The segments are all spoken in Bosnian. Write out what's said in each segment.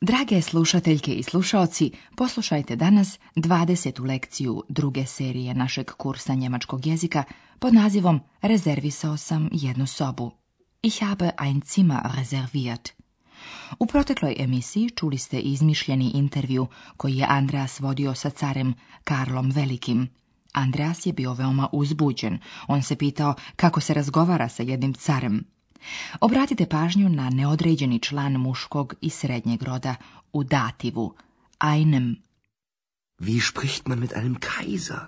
Drage slušateljke i slušaoci, poslušajte danas 20. lekciju druge serije našeg kursa njemačkog jezika pod nazivom Rezervisao sam jednu sobu. Ich habe ein Zimmer reserviert. U protekloj emisiji čuli ste izmišljeni intervju koji je Andreas vodio sa carem Karlom Velikim. Andreas je bio veoma uzbuđen. On se pitao kako se razgovara sa jednim carem. Obratite pažnju na neodređeni član muškog i srednjeg roda u dativu, einem. Wie spricht man mit einem Kaiser?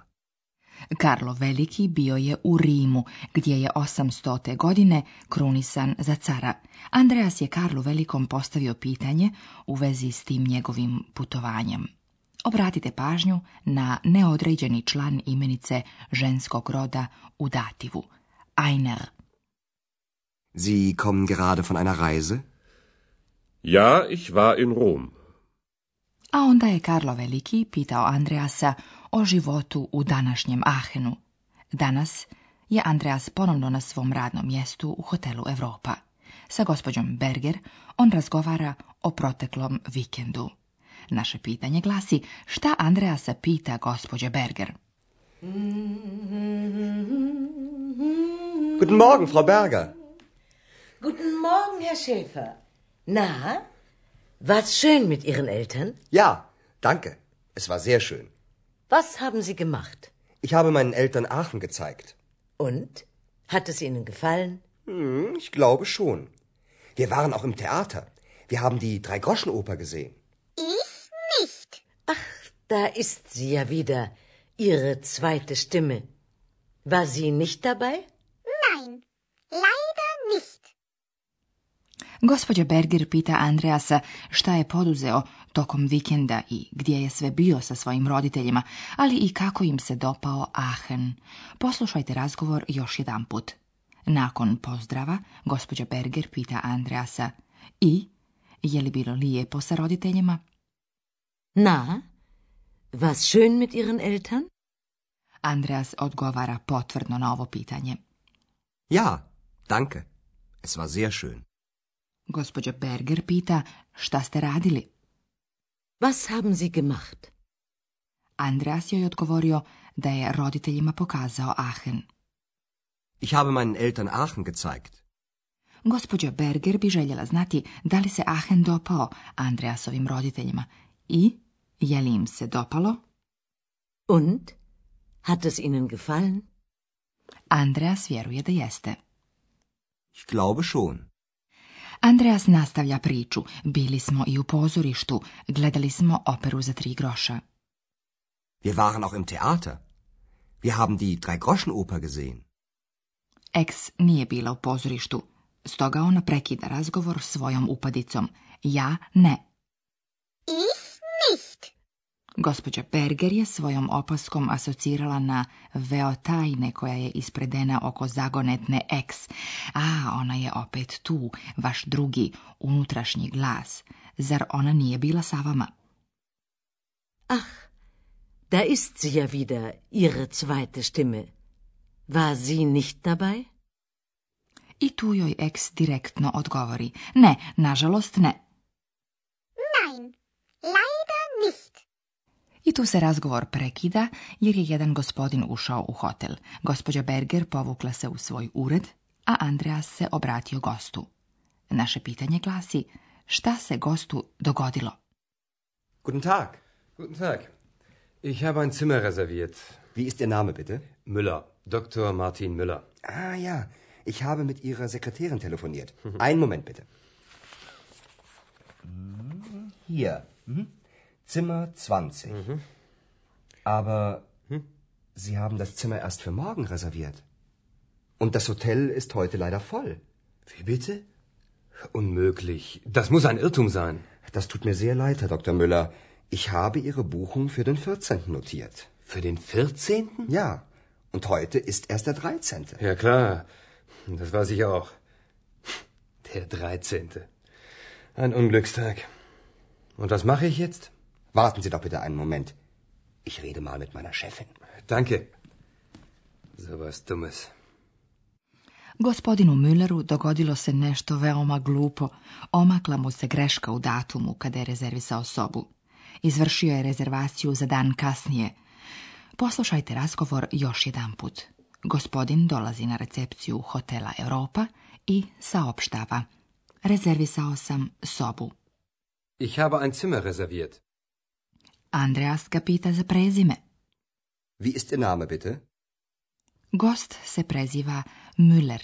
Karlo Veliki bio je u Rimu, gdje je 800. godine krunisan za cara. Andreas je Karlu Velikom postavio pitanje u vezi s tim njegovim putovanjem. Obratite pažnju na neodređeni član imenice ženskog roda u dativu, einer. Sie kommen gerade von einer Reise? Ja, ich war in Rom. A onda je Karlo Veliki pitao Andreasa o životu u današnjem Ahenu. Danas je Andreas ponovno na svom radnom mjestu u hotelu Europa. Sa gospođom Berger on razgovara o proteklom vikendu. Naše pitanje glasi šta Andreasa pita gospođe Berger. Guten Morgen, Frau Berger. Guten Morgen, Herr Schäfer. Na, war's schön mit Ihren Eltern? Ja, danke. Es war sehr schön. Was haben Sie gemacht? Ich habe meinen Eltern Aachen gezeigt. Und? Hat es Ihnen gefallen? Hm, ich glaube schon. Wir waren auch im Theater. Wir haben die Dreigroschenoper gesehen. Ich nicht. Ach, da ist sie ja wieder. Ihre zweite Stimme. War sie nicht dabei? Gospođa Berger pita Andreasa šta je poduzeo tokom vikenda i gdje je sve bio sa svojim roditeljima, ali i kako im se dopao Aachen. Poslušajte razgovor još jedan put. Nakon pozdrava, gospođa Berger pita Andreasa i je li bilo lijepo sa roditeljima? Na, was schön mit ihren Eltern? Andreas odgovara potvrdno na ovo pitanje. Ja, danke. Es war sehr schön. Gospođa Berger pita šta ste radili? Was haben Sie gemacht? Andreas joj odgovorio da je roditeljima pokazao Aachen. Ich habe meinen Eltern Aachen gezeigt. Gospođa Berger bi željela znati da li se Aachen dopao Andreasovim roditeljima i je li im se dopalo? Und? Hat es ihnen gefallen? Andreas vjeruje da jeste. Ich glaube schon. Andreas nastavlja priču. Bili smo i u pozorištu. Gledali smo operu za tri groša. Wir waren auch im Theater. Wir haben die Drei-Groschen-Oper gesehen. Ex nije bila u pozorištu. Stoga ona prekida razgovor svojom upadicom. Ja ne. Ich nicht. Gospođa Berger je svojom opaskom asocirala na veo tajne koja je ispredena oko zagonetne X. A, ona je opet tu, vaš drugi, unutrašnji glas. Zar ona nije bila sa vama? Ah, da ist sie ja wieder, ihre zweite Stimme. War sie nicht dabei? I tu joj eks direktno odgovori. Ne, nažalost ne. Nein, i tu se razgovor prekida jer je jedan gospodin ušao u hotel. Gospođa Berger povukla se u svoj ured, a Andreas se obratio gostu. Naše pitanje glasi, šta se gostu dogodilo? Guten Tag. Guten Tag. Ich habe ein Zimmer reserviert. Wie ist Ihr Name bitte? Müller. Dr. Martin Müller. Ah ja, ich habe mit Ihrer Sekretärin telefoniert. Einen Moment bitte. Hier. Mhm. Zimmer 20. Mhm. Aber hm? Sie haben das Zimmer erst für morgen reserviert. Und das Hotel ist heute leider voll. Wie bitte? Unmöglich. Das muss ein Irrtum sein. Das tut mir sehr leid, Herr Dr. Müller. Ich habe Ihre Buchung für den 14. notiert. Für den 14.? Ja. Und heute ist erst der 13. Ja, klar. Das weiß ich auch. Der 13. Ein Unglückstag. Und was mache ich jetzt? Warten Sie doch bitte einen Moment. Ich rede mal mit meiner Chefin. Danke. So was Dummes. Gospodinu Mülleru dogodilo se nešto veoma glupo. Omakla mu se greška u datumu kada je rezervisao sobu. Izvršio je rezervaciju za dan kasnije. Poslušajte razgovor još jedan put. Gospodin dolazi na recepciju hotela Europa i saopštava. Rezervisao sam sobu. Ich habe ein Zimmer reserviert. Andreas ga pita za prezime. Vi ist Name bitte? Gost se preziva Müller.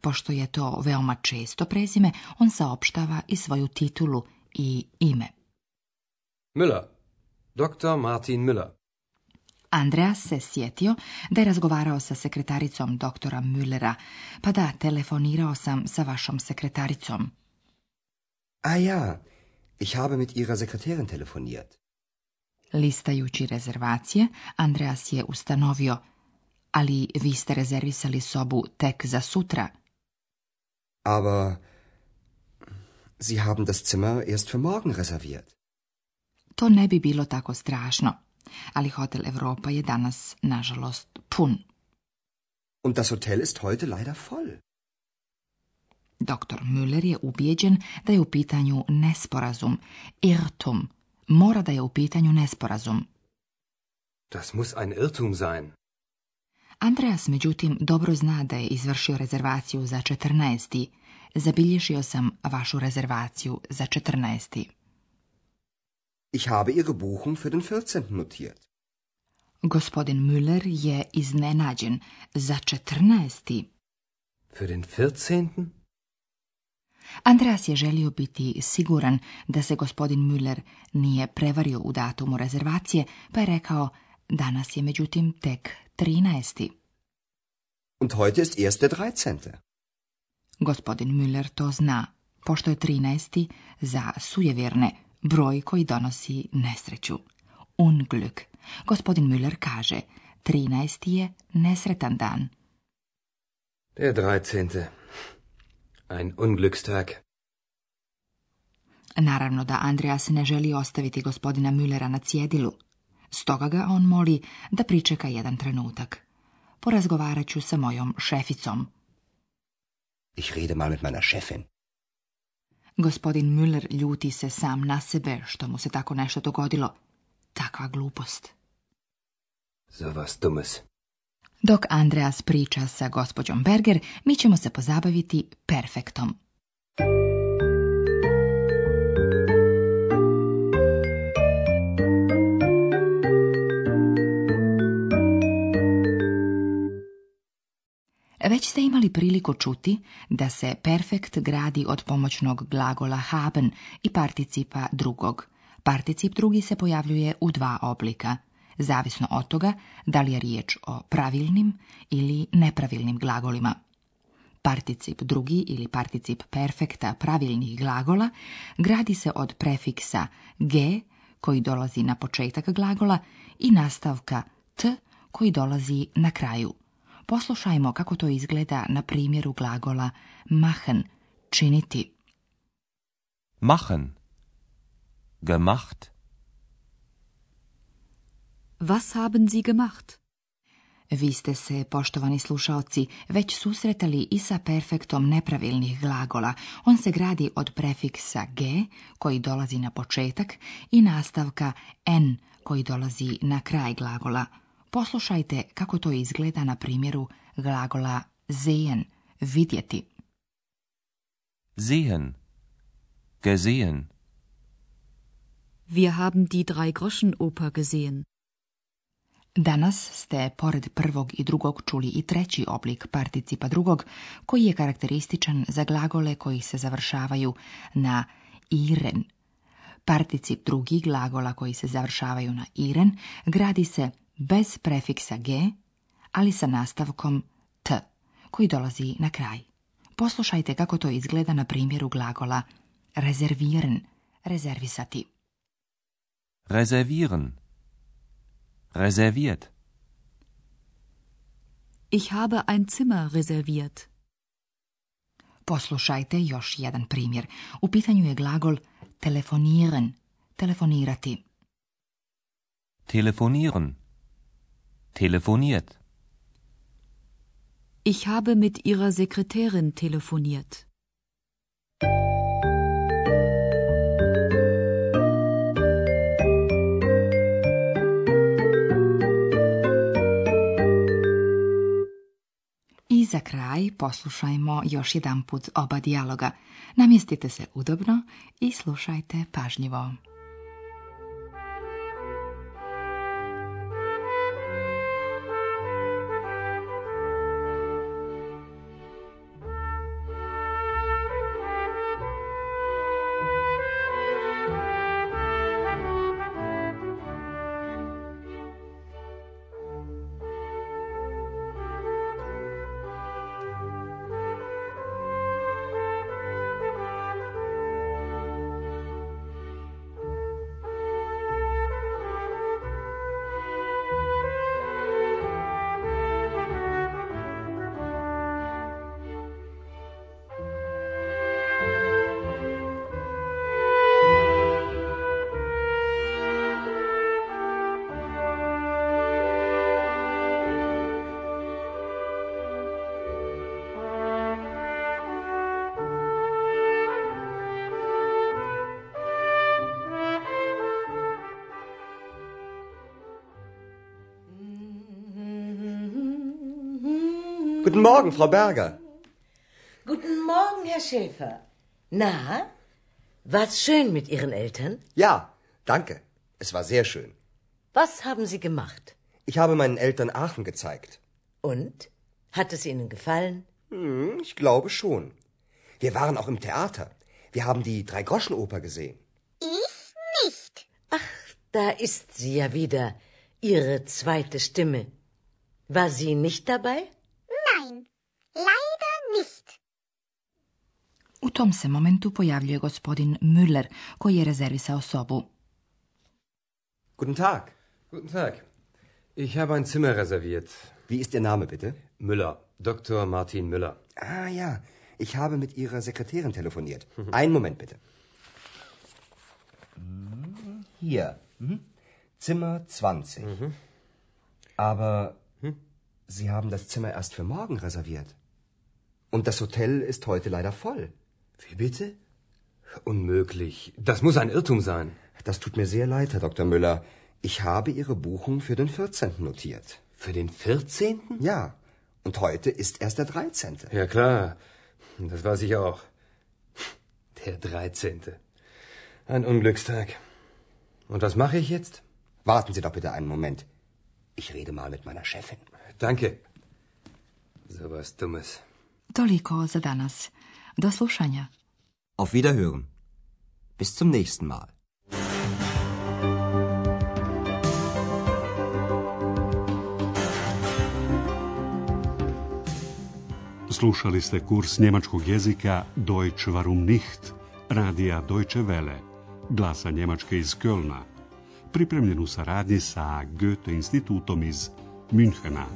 Pošto je to veoma često prezime, on saopštava i svoju titulu i ime. Müller. Dr. Martin Müller. Andreas se sjetio da je razgovarao sa sekretaricom doktora Müllera. Pa da, telefonirao sam sa vašom sekretaricom. A ah ja, ich habe mit ihrer Sekretärin telefoniert. Listajući rezervacije, Andreas je ustanovio, ali vi ste rezervisali sobu tek za sutra. Aber Sie haben das Zimmer erst für morgen To ne bi bilo tako strašno, ali Hotel Europa je danas, nažalost, pun. Und das Hotel ist heute leider voll. Doktor Müller je ubijeđen da je u pitanju nesporazum, irtum, mora da je u pitanju nesporazum. Das muss ein Irrtum sein. Andreas, međutim, dobro zna da je izvršio rezervaciju za 14. Zabilježio sam vašu rezervaciju za 14. Ich habe ihre Buchung für den 14. notiert. Gospodin Müller je iznenađen za 14. Für den 14. Andreas je želio biti siguran da se gospodin Müller nije prevario u datumu rezervacije, pa je rekao danas je međutim tek 13. Und heute ist erst der 13. Gospodin Müller to zna, pošto je 13. za sujevjerne broj koji donosi nesreću. Unglück. Gospodin Müller kaže, 13. je nesretan dan. Der 13. Ein Unglückstag. Naravno da Andreas ne želi ostaviti gospodina Müllera na cjedilu. Stoga ga on moli da pričeka jedan trenutak. Porazgovarat ću sa mojom šeficom. Ich rede mal mit meiner Chefin. Gospodin Müller ljuti se sam na sebe što mu se tako nešto dogodilo. Takva glupost. So was dummes. Dok Andreas priča sa gospođom Berger, mi ćemo se pozabaviti perfektom. Već ste imali priliku čuti da se perfekt gradi od pomoćnog glagola haben i participa drugog. Particip drugi se pojavljuje u dva oblika – zavisno od toga da li je riječ o pravilnim ili nepravilnim glagolima. Particip drugi ili particip perfekta pravilnih glagola gradi se od prefiksa g koji dolazi na početak glagola i nastavka t koji dolazi na kraju. Poslušajmo kako to izgleda na primjeru glagola machen, činiti. Machen. Gemacht. Was haben Sie gemacht? Vi ste se, poštovani slušaoci, već susretali i sa perfektom nepravilnih glagola. On se gradi od prefiksa g, koji dolazi na početak, i nastavka n, koji dolazi na kraj glagola. Poslušajte kako to izgleda na primjeru glagola sehen, vidjeti. Sehen. Gesehen. Wir haben die drei Groschen gesehen. Danas ste pored prvog i drugog čuli i treći oblik participa drugog, koji je karakterističan za glagole koji se završavaju na iren. Particip drugih glagola koji se završavaju na iren gradi se bez prefiksa g, ali sa nastavkom t, koji dolazi na kraj. Poslušajte kako to izgleda na primjeru glagola "-rezerviren", rezervisati. Rezerviren reserviert. Ich habe ein Zimmer reserviert. Poslušajte još jedan primjer. U pitanju je glagol telefonieren, telefonirati. Telefonieren. Telefoniert. Ich habe mit ihrer Sekretärin telefoniert. kraj poslušajmo još jedan put oba dijaloga. Namjestite se udobno i slušajte pažljivo. Guten Morgen, Frau Berger. Guten Morgen, Herr Schäfer. Na, war's schön mit Ihren Eltern? Ja, danke. Es war sehr schön. Was haben Sie gemacht? Ich habe meinen Eltern Aachen gezeigt. Und? Hat es Ihnen gefallen? Hm, ich glaube schon. Wir waren auch im Theater. Wir haben die Dreigroschenoper gesehen. Ich nicht. Ach, da ist sie ja wieder. Ihre zweite Stimme. War sie nicht dabei? U tom se momentu pojavljuje gospodin Müller, koji je rezervisao sobu. Guten Tag. Guten Tag. Ich habe ein Zimmer reserviert. Wie ist Ihr Name bitte? Müller. Dr. Martin Müller. Ah ja, ich habe mit Ihrer Sekretärin telefoniert. Einen Moment bitte. Hier. Mhm. Zimmer 20. Mhm. Aber hm? Sie haben das Zimmer erst für morgen reserviert. Und das Hotel ist heute leider voll. Wie bitte? Unmöglich. Das muss ein Irrtum sein. Das tut mir sehr leid, Herr Dr. Müller. Ich habe Ihre Buchung für den 14. notiert. Für den 14.? Ja. Und heute ist erst der 13. Ja, klar. Das weiß ich auch. Der 13. Ein Unglückstag. Und was mache ich jetzt? Warten Sie doch bitte einen Moment. Ich rede mal mit meiner Chefin. Danke. So was Dummes. Toliko za Do slušanja. Auf Wiederhören. Bis zum nächsten Mal. Slušali ste kurs njemačkog jezika Deutsch warum nicht, radija Deutsche Welle, glasa Njemačke iz Kölna, pripremljen u saradnji sa Goethe institutom iz Münchena.